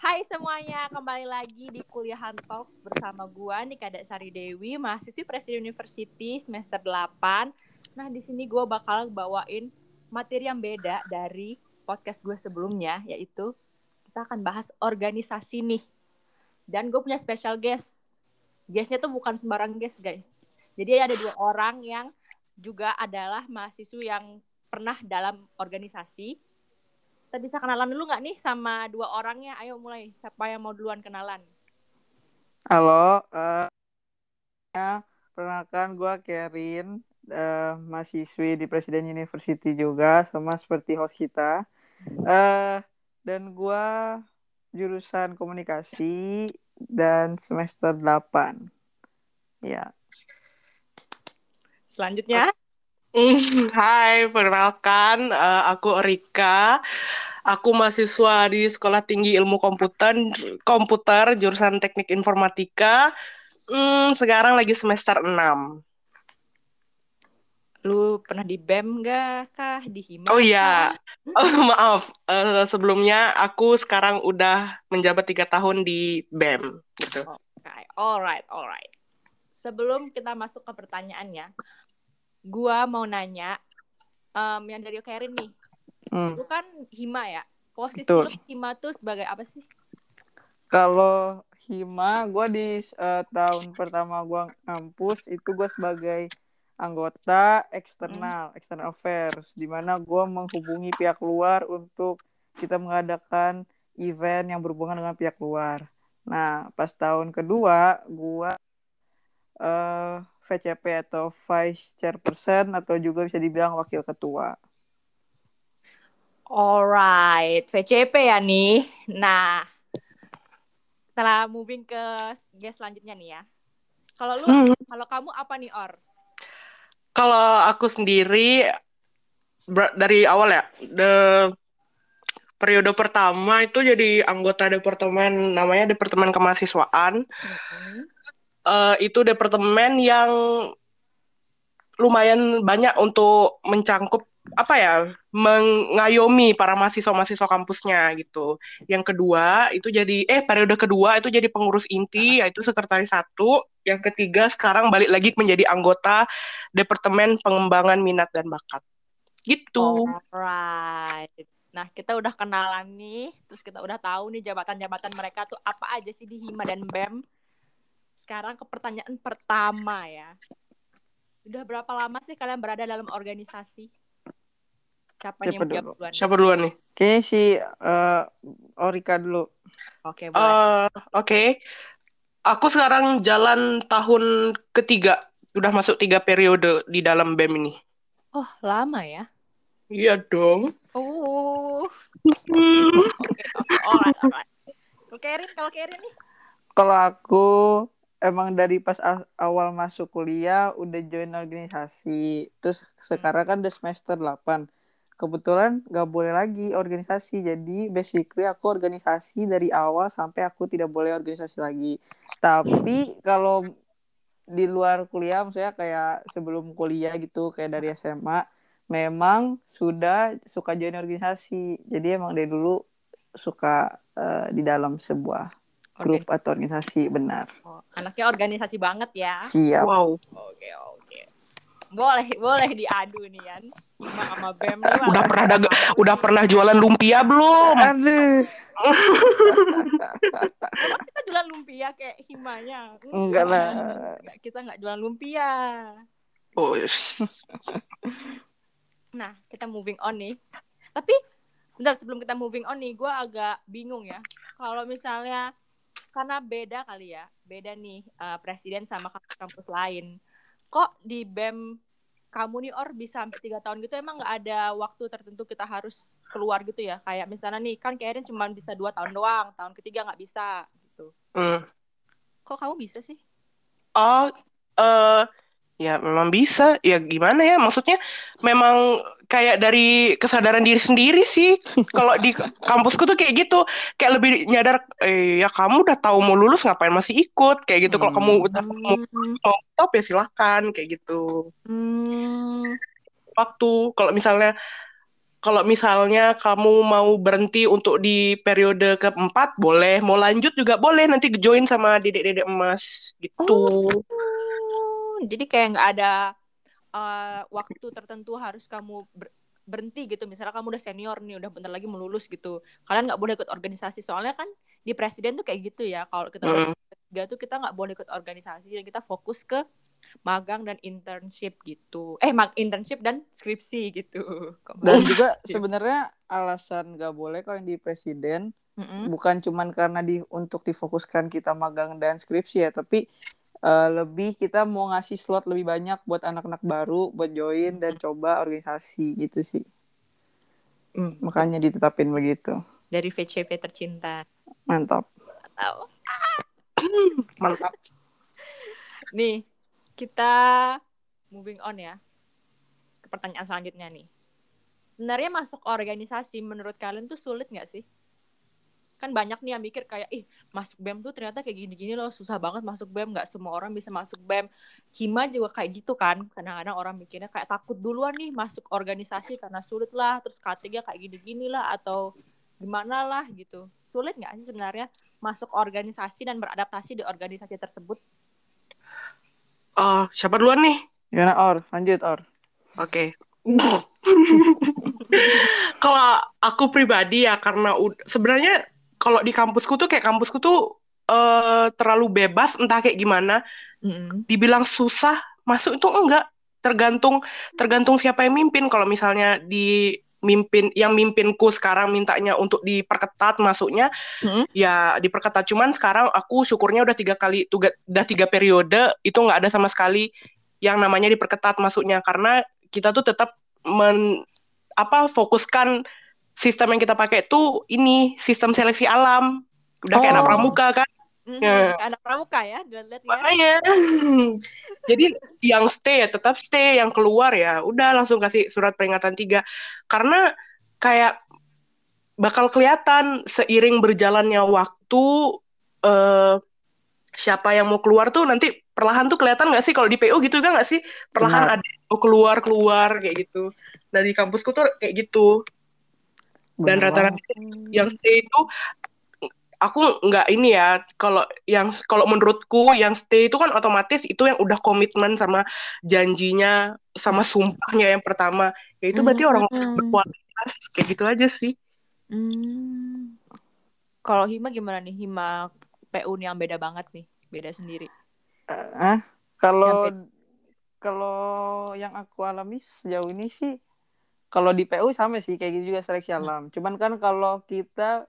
Hai semuanya, kembali lagi di Kuliahan Talks bersama gua nih Kadek Sari Dewi, mahasiswi Presiden University semester 8. Nah, di sini gua bakal bawain materi yang beda dari podcast gue sebelumnya, yaitu kita akan bahas organisasi nih. Dan gue punya special guest. Guestnya tuh bukan sembarang guest, guys. Jadi ada dua orang yang juga adalah mahasiswa yang pernah dalam organisasi kita bisa kenalan dulu nggak nih sama dua orangnya? Ayo mulai. Siapa yang mau duluan kenalan? Halo, uh, ya, perkenalkan gue Kerin, uh, mahasiswi di Presiden University juga, sama seperti host kita. Uh, dan gue jurusan komunikasi dan semester 8. Ya. Selanjutnya. Hai, perkenalkan uh, aku Rika. Aku mahasiswa di Sekolah Tinggi Ilmu Komputer, komputer jurusan Teknik Informatika. Hmm, sekarang lagi semester 6. Lu pernah di BEM gak kah? Di Hima? Oh iya, oh, maaf. Uh, sebelumnya aku sekarang udah menjabat tiga tahun di BEM. Gitu. Okay. Alright, alright. Sebelum kita masuk ke pertanyaannya, gua mau nanya um, yang dari Karin nih. Hmm. Itu kan Hima ya. Posisi lu Hima tuh sebagai apa sih? Kalau Hima, gue di uh, tahun pertama gue ngampus itu gue sebagai anggota eksternal, hmm. external affairs, di mana gue menghubungi pihak luar untuk kita mengadakan event yang berhubungan dengan pihak luar. Nah, pas tahun kedua, gue uh, VCP atau Vice Chairperson atau juga bisa dibilang Wakil Ketua. Alright, VCP ya nih. Nah, setelah moving ke guest selanjutnya nih ya. Kalau lu, hmm. kalau kamu apa nih Or? Kalau aku sendiri dari awal ya, the periode pertama itu jadi anggota departemen namanya departemen kemahasiswaan. Hmm. Uh, itu departemen yang lumayan banyak untuk mencangkup apa ya mengayomi para mahasiswa-mahasiswa kampusnya gitu. Yang kedua itu jadi eh periode kedua itu jadi pengurus inti yaitu sekretaris satu. Yang ketiga sekarang balik lagi menjadi anggota departemen pengembangan minat dan bakat. Gitu. Alright. Nah, kita udah kenalan nih, terus kita udah tahu nih jabatan-jabatan mereka tuh apa aja sih di Hima dan BEM. Sekarang ke pertanyaan pertama ya. Udah berapa lama sih kalian berada dalam organisasi? Siapa, Siapa yang dulu? Duluan? Siapa duluan nih? Kayaknya si uh, Orika dulu. Oke, okay, uh, Oke. Okay. Aku sekarang jalan tahun ketiga. Udah masuk tiga periode di dalam BEM ini. Oh, lama ya? Iya dong. Oh. Oke, alright, alright. Kalau Kerin, kalau Kerin nih? Kalau aku emang dari pas awal masuk kuliah udah join organisasi. Terus sekarang kan udah semester 8 kebetulan gak boleh lagi organisasi. Jadi basically aku organisasi dari awal sampai aku tidak boleh organisasi lagi. Tapi kalau di luar kuliah maksudnya kayak sebelum kuliah gitu kayak dari SMA memang sudah suka join organisasi. Jadi emang dari dulu suka uh, di dalam sebuah grup atau organisasi benar. Oh, anaknya organisasi banget ya? Siap. Wow. Oke okay, oke. okay boleh boleh diadu nih kan Hima sama Bem nih udah pernah daga, udah pernah jualan lumpia belum? Aduh. Kita jualan lumpia kayak Himanya? Enggak lah. Kita nggak jualan lumpia. Oh yes. nah kita moving on nih. Tapi bentar sebelum kita moving on nih gue agak bingung ya. Kalau misalnya karena beda kali ya beda nih uh, presiden sama kampus lain. Kok di BEM kamu nih or bisa sampai tiga tahun gitu emang nggak ada waktu tertentu kita harus keluar gitu ya? Kayak misalnya nih kan kayaknya cuma bisa dua tahun doang tahun ketiga nggak bisa gitu. Mm. kok kamu bisa sih? Oh uh, ya memang bisa. Ya gimana ya? Maksudnya memang kayak dari kesadaran diri sendiri sih. Kalau di kampusku tuh kayak gitu. Kayak lebih nyadar eh ya kamu udah tahu mau lulus ngapain masih ikut? Kayak gitu. Kalau kamu udah mau, mau top ya silahkan kayak gitu. Hmm. waktu kalau misalnya kalau misalnya kamu mau berhenti untuk di periode keempat boleh, mau lanjut juga boleh. Nanti join sama dedek-dedek emas. Gitu. Oh, jadi kayak nggak ada uh, waktu tertentu harus kamu ber- berhenti gitu. Misalnya kamu udah senior nih, udah bentar lagi mau lulus gitu. Kalian nggak boleh ikut organisasi. Soalnya kan di presiden tuh kayak gitu ya. Kalau kita udah Mm. tiga tuh kita nggak boleh ikut organisasi dan kita fokus ke magang dan internship gitu. Eh, mag internship dan skripsi gitu. Dan juga sebenarnya alasan gak boleh kalau yang di presiden Mm-mm. bukan cuman karena di untuk difokuskan kita magang dan skripsi ya, tapi eh, lebih kita mau ngasih slot lebih banyak buat anak-anak baru buat join dan coba organisasi gitu sih. Mm. Makanya ditetapin begitu. Dari VCP tercinta. Mantap. Tahu. Mantap. Nih, kita moving on ya. Ke pertanyaan selanjutnya nih. Sebenarnya masuk organisasi menurut kalian tuh sulit nggak sih? Kan banyak nih yang mikir kayak, ih masuk BEM tuh ternyata kayak gini-gini loh, susah banget masuk BEM, nggak semua orang bisa masuk BEM. Hima juga kayak gitu kan, kadang-kadang orang mikirnya kayak takut duluan nih masuk organisasi karena sulit lah, terus K3 kayak gini-gini lah, atau gimana lah gitu. Sulit nggak sih sebenarnya masuk organisasi dan beradaptasi di organisasi tersebut? Oh, siapa duluan nih? Gimana Or? Lanjut Or. Oke. Kalau aku pribadi ya karena sebenarnya kalau di kampusku tuh kayak kampusku tuh eh, terlalu bebas entah kayak gimana. Mm-mm. Dibilang susah masuk itu enggak. Tergantung tergantung siapa yang mimpin. Kalau misalnya di mimpin yang mimpinku sekarang mintanya untuk diperketat masuknya Mm-mm. ya diperketat cuman sekarang aku syukurnya udah tiga kali tuga, udah tiga periode itu nggak ada sama sekali yang namanya diperketat masuknya karena kita tuh tetap men apa fokuskan sistem yang kita pakai tuh ini sistem seleksi alam. Udah kayak anak Oh. pramuka kan? Mhm, Ya. anak pramuka ya, dilihat ya. makanya. Jadi yang stay ya tetap stay. Yang keluar ya udah langsung kasih surat peringatan tiga. Karena kayak bakal kelihatan seiring berjalannya waktu eh, siapa yang mau keluar tuh nanti perlahan tuh kelihatan nggak sih? Kalau di PO gitu kan nggak sih? Perlahan Benar. ada mau keluar keluar kayak gitu. Dari kampusku tuh kayak gitu dan rata-rata yang stay itu aku nggak ini ya kalau yang kalau menurutku yang stay itu kan otomatis itu yang udah komitmen sama janjinya sama sumpahnya yang pertama ya itu berarti orang Hmm. berkualitas kayak gitu aja sih Hmm. Kalau Hima gimana nih? Hima PU yang beda banget nih, beda sendiri. Ah, kalau Yang kalau yang aku alami sejauh ini sih kalau di PU sama sih kayak gitu juga seleksi Hmm. alam. Cuman kan kalau kita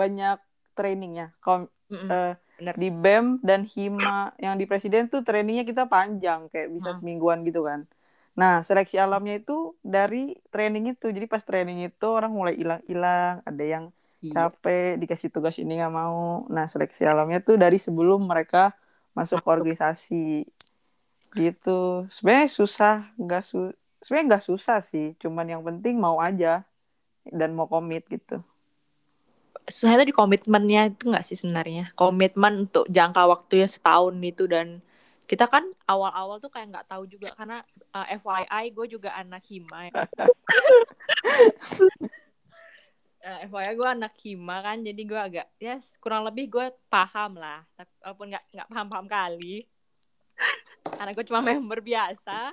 banyak trainingnya. Kalau eh, Bener. di BEM dan Hima yang di presiden tuh trainingnya kita panjang kayak bisa Hmm. semingguan gitu kan. Nah, seleksi alamnya itu dari training itu. Jadi pas training itu orang mulai hilang-hilang, ada yang Iya. capek dikasih tugas ini nggak mau. Nah, seleksi alamnya tuh dari sebelum mereka masuk ke organisasi gitu. Sebenarnya susah, nggak su sebenarnya nggak susah sih. Cuman yang penting mau aja dan mau komit gitu. Susahnya tuh di komitmennya itu nggak sih sebenarnya? Komitmen untuk jangka waktunya setahun itu dan kita kan awal-awal tuh kayak nggak tahu juga karena uh, FYI gue juga anak Hima. ya. Eh, FYI gue anak Hima kan, jadi gue agak ya kurang lebih gue paham lah, walaupun nggak nggak paham-paham kali. Karena gue cuma member biasa.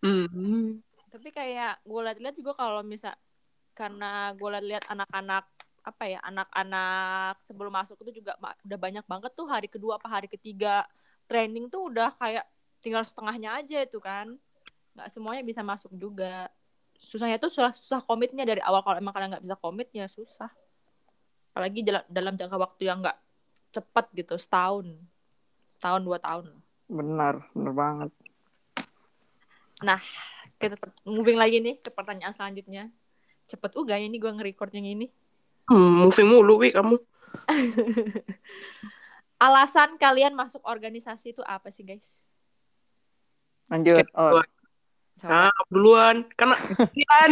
Hmm. tapi kayak gue liat-liat juga kalau misal karena gue liat-liat anak-anak apa ya anak-anak sebelum masuk itu juga ma- udah banyak banget tuh hari kedua apa hari ketiga training tuh udah kayak tinggal setengahnya aja itu kan. Nggak semuanya bisa masuk juga. Susahnya tuh susah, susah komitnya. Dari awal kalau emang kalian nggak bisa komit ya susah. Apalagi dalam, dalam jangka waktu yang nggak cepat gitu setahun. Setahun dua tahun. Benar, benar banget. Kita per- moving lagi nih ke pertanyaan selanjutnya. Cepet juga ya ini gue nge-record yang ini. Hmm, moving mulu wi kamu. Alasan kalian masuk organisasi itu apa sih guys? Lanjut. Oh, ah duluan. Karena kan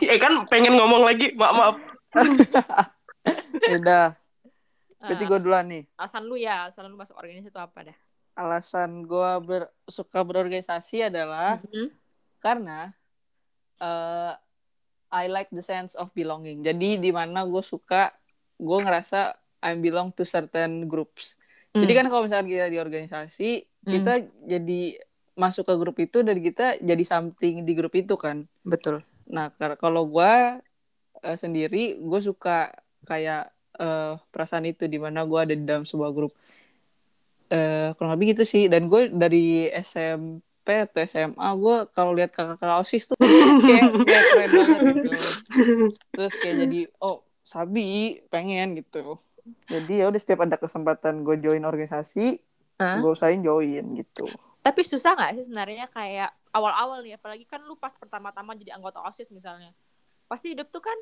eh kan pengen ngomong lagi. Maaf maaf. Udah. Eh, Berarti gue duluan nih. alasan lu ya alasan lu masuk organisasi itu apa dah Alasan gue ber, suka berorganisasi adalah Mhm. karena eh I like the sense of belonging. Jadi di mana gue suka, gue ngerasa I belong to certain groups. Hmm. Jadi kan kalau misalnya kita di organisasi, Hmm. kita jadi masuk ke grup itu dan kita jadi something di grup itu kan. betul. Nah, kalau gue eh, sendiri, gue suka kayak eh, perasaan itu di mana gue ada di dalam sebuah grup. Eh, kurang lebih gitu sih. Dan gue dari SMP atau SMA, gue kalau lihat kakak-kakak osis tuh kayak, kayak keren banget gitu. Terus kayak jadi, oh sabi pengen gitu. Jadi ya udah setiap ada kesempatan gue join organisasi, Hah? gue usahain join gitu. Tapi susah nggak sih sebenarnya kayak awal-awal nih, apalagi kan lu pas pertama-tama jadi anggota OSIS misalnya. Pasti hidup tuh kan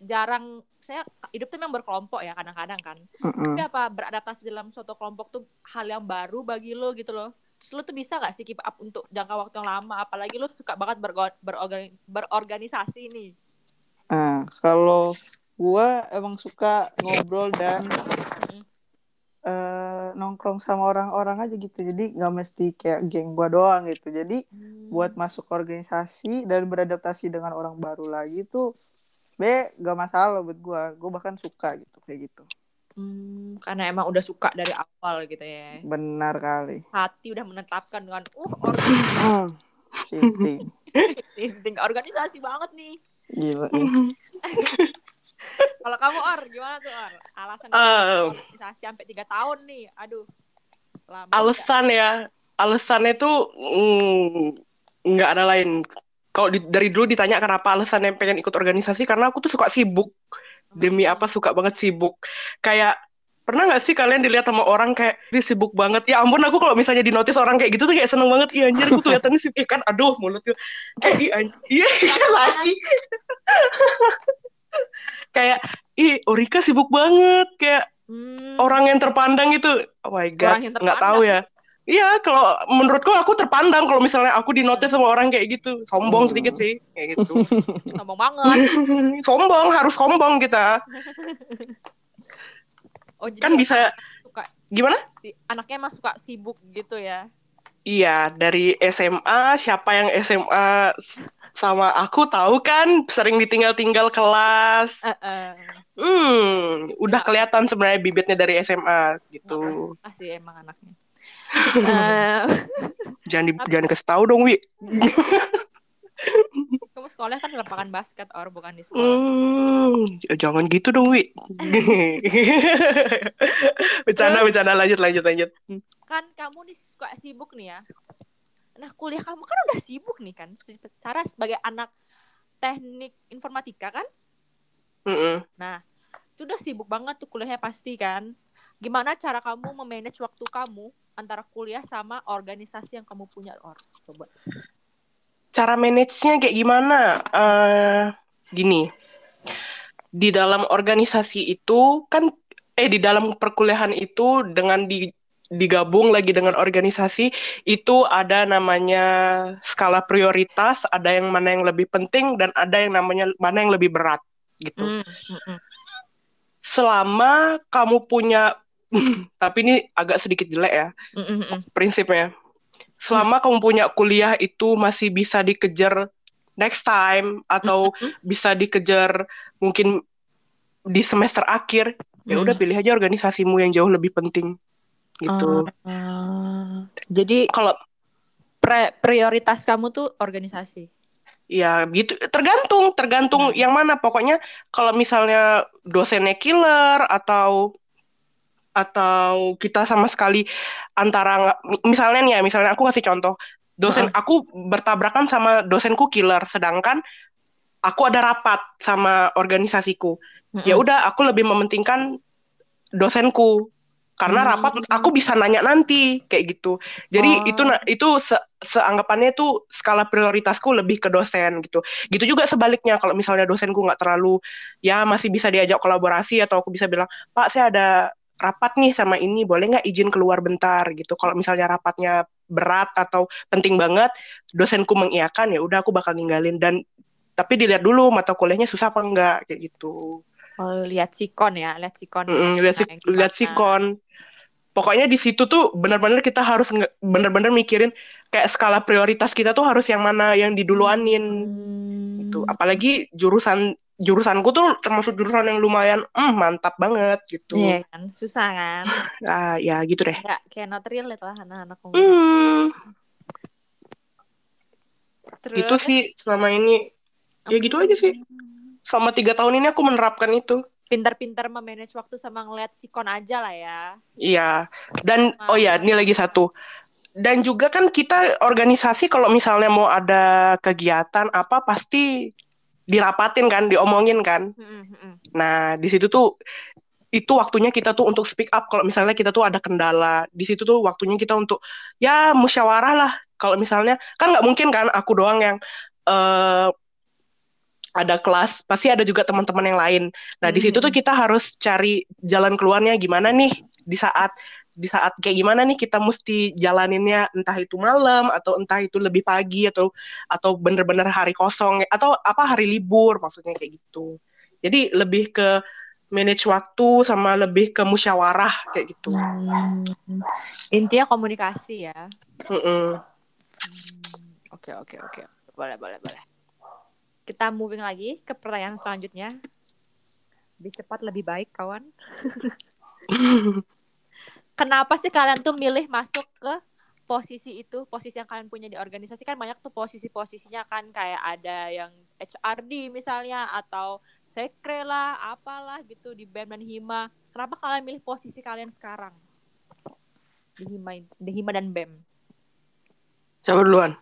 jarang, saya hidup tuh memang berkelompok ya kadang-kadang kan. Mm-mm. Tapi apa beradaptasi dalam suatu kelompok tuh hal yang baru bagi lo gitu loh. Terus lo tuh bisa nggak sih keep up untuk jangka waktu yang lama? Apalagi lo suka banget bergo- berorgan- berorganisasi nih. Nah, kalau gue emang suka ngobrol dan eh, nongkrong sama orang-orang aja gitu. Jadi nggak mesti kayak geng gue doang gitu. Jadi buat masuk organisasi dan beradaptasi dengan orang baru lagi tuh sebenernya gak masalah buat gue. Gue bahkan suka gitu kayak gitu. Hmm, karena emang udah suka dari awal gitu ya. Benar kali. Hati udah menetapkan dengan uh Hmm, Shitting. organisasi, organisasi banget nih. Gila nih. Kalau kamu Or, gimana tuh Or? Alasan Eh. organisasi sampai tiga tahun nih, aduh. Lama Alasan ya, alasannya tuh mm, nggak ada lain. Kalau di- dari dulu ditanya kenapa alasannya pengen ikut organisasi, karena aku tuh suka sibuk. Demi apa suka banget sibuk. Kayak pernah nggak sih kalian dilihat sama orang kayak dia sibuk banget? Ya ampun aku kalau misalnya di notice orang kayak gitu tuh kayak seneng banget. Iya anjir aku kelihatannya sibuk kan. Aduh mulut gue. Kayak iya. Iya lagi. kayak ih Orika sibuk banget kayak Hmm, orang yang terpandang itu oh my god yang nggak tahu ya iya kalau menurutku aku terpandang kalau misalnya aku di notice sama orang kayak gitu sombong Hmm. sedikit sih kayak gitu ngomong banget. sombong harus sombong kita Oh, jadi kan bisa suka gimana si- anaknya emang suka sibuk gitu ya. iya dari SMA siapa yang SMA sama aku tahu kan sering ditinggal-tinggal kelas Eh, eh. hmm udah Ya. kelihatan sebenarnya bibitnya dari SMA gitu Ah sih emang anaknya. Eh, jangan di, jangan kasih tahu dong Wi kamu sekolah kan lapangan basket or bukan di sekolah. Hmm, j- jangan gitu dong, Wi. bercanda, bercanda, lanjut, lanjut, lanjut. Kan kamu nih suka sibuk nih ya. Nah, kuliah kamu kan udah sibuk nih kan. Secara sebagai anak teknik informatika kan. Mm-mm. Nah, itu udah sibuk banget tuh kuliahnya pasti kan. Gimana cara kamu memanage waktu kamu antara kuliah sama organisasi yang kamu punya, Or? Coba. Cara manage-nya kayak gimana? Eh, gini, di dalam organisasi itu kan, eh di dalam perkuliahan itu dengan di digabung lagi dengan organisasi itu ada namanya skala prioritas, ada yang mana yang lebih penting dan ada yang namanya mana yang lebih berat gitu. Hmm, hmm. selama kamu punya tapi ini agak sedikit jelek ya hmm. prinsipnya selama kamu punya kuliah itu masih bisa dikejar next time atau Hmm, bisa dikejar mungkin di semester akhir ya udah Hmm. pilih aja organisasimu yang jauh lebih penting gitu Ah, jadi kalau pre- prioritas kamu tuh organisasi. ya gitu tergantung tergantung Hmm. yang mana pokoknya kalau misalnya dosennya killer atau atau kita sama sekali antara misalnya nih ya misalnya aku ngasih contoh dosen aku bertabrakan sama dosenku killer sedangkan aku ada rapat sama organisasiku ya Hmm. udah aku lebih mementingkan dosenku karena Hmm. rapat aku bisa nanya nanti kayak gitu jadi Oh. itu itu se- seanggapannya itu skala prioritasku lebih ke dosen gitu gitu juga sebaliknya kalau misalnya dosenku nggak terlalu ya masih bisa diajak kolaborasi atau aku bisa bilang pak saya ada rapat nih sama ini boleh nggak izin keluar bentar gitu kalau misalnya rapatnya berat atau penting banget dosenku mengiyakan ya udah aku bakal ninggalin dan tapi dilihat dulu mata kuliahnya susah apa enggak kayak gitu Oh, lihat sikon ya, lihat sikon. Mm-mm, lihat si lihat sikon pokoknya di situ tuh benar-benar kita harus benar-benar mikirin kayak skala prioritas kita tuh harus yang mana yang diduluanin Hmm. gitu. Apalagi jurusan jurusanku tuh termasuk jurusan yang lumayan mm, mantap banget gitu. Iya kan, susah kan. Ah, ya gitu deh. Nggak kayak not relate lah anak-anak Hmm, Terus, itu sih selama ini ya gitu aja sih. Selama tiga tahun ini aku menerapkan itu. Pintar-pintar memanage waktu sama ngeliat sikon aja lah ya. Iya. Dan oh ya, ini lagi satu. Dan juga kan kita organisasi kalau misalnya mau ada kegiatan apa pasti dirapatin kan, diomongin kan. Mm-mm, mm-mm. Nah, di situ tuh itu waktunya kita tuh untuk speak up kalau misalnya kita tuh ada kendala. Di situ tuh waktunya kita untuk ya musyawarah lah. Kalau misalnya kan nggak mungkin kan aku doang yang eh ada kelas, pasti ada juga teman-teman yang lain. Nah, di situ tuh kita harus cari jalan keluarnya gimana nih di saat di saat kayak gimana nih kita mesti jalaninnya entah itu malam atau entah itu lebih pagi atau atau bener-bener hari kosong atau apa hari libur maksudnya kayak gitu. Jadi lebih ke manage waktu sama lebih ke musyawarah kayak gitu. Hmm. Intinya komunikasi ya. Hmm, Oke oke oke. Boleh boleh boleh. Kita moving lagi ke pertanyaan selanjutnya. Lebih cepat lebih baik kawan. Kenapa sih kalian tuh milih masuk ke posisi itu, posisi yang kalian punya di organisasi kan banyak tuh posisi-posisinya kan kayak ada yang HRD misalnya atau sekre lah, apalah gitu di BEM dan Hima. Kenapa kalian milih posisi kalian sekarang? Di Hima, di Hima dan BEM. Siapa duluan?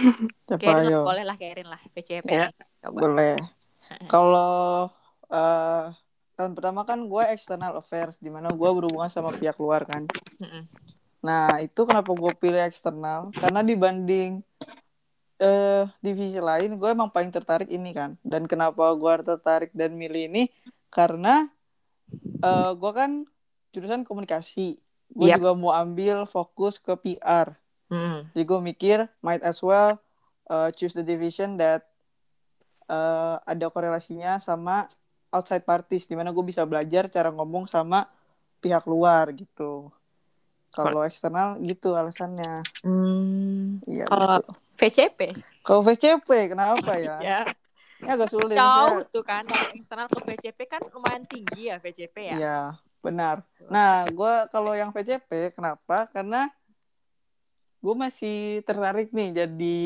Lah, ayo? boleh lah Kerin lah, PCP. Ya. Coba. Boleh. Kalau eh, tahun pertama kan gue external affairs, di mana gue berhubungan sama pihak luar kan. Nah itu kenapa gue pilih eksternal? Karena dibanding eh divisi lain, gue emang paling tertarik ini kan. Dan kenapa gue tertarik dan milih ini? Karena eh gue kan jurusan komunikasi. Gue Yap. juga mau ambil fokus ke PR. Mm. Jadi gue mikir might as well uh, choose the division that uh, ada korelasinya sama outside parties, di mana gue bisa belajar cara ngomong sama pihak luar gitu. Kalau eksternal gitu alasannya. Hmm. Iya. Kalau gitu. VCP, Kalau VCP kenapa ya? ya Ini agak sulit. jauh tuh kan dari eksternal ke VCP kan lumayan tinggi ya VCP ya. Iya, benar. Nah, gue kalau yang VCP kenapa? Karena gue masih tertarik nih jadi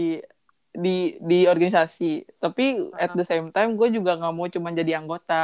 di di organisasi. Tapi at the same time gue juga nggak mau cuma jadi anggota.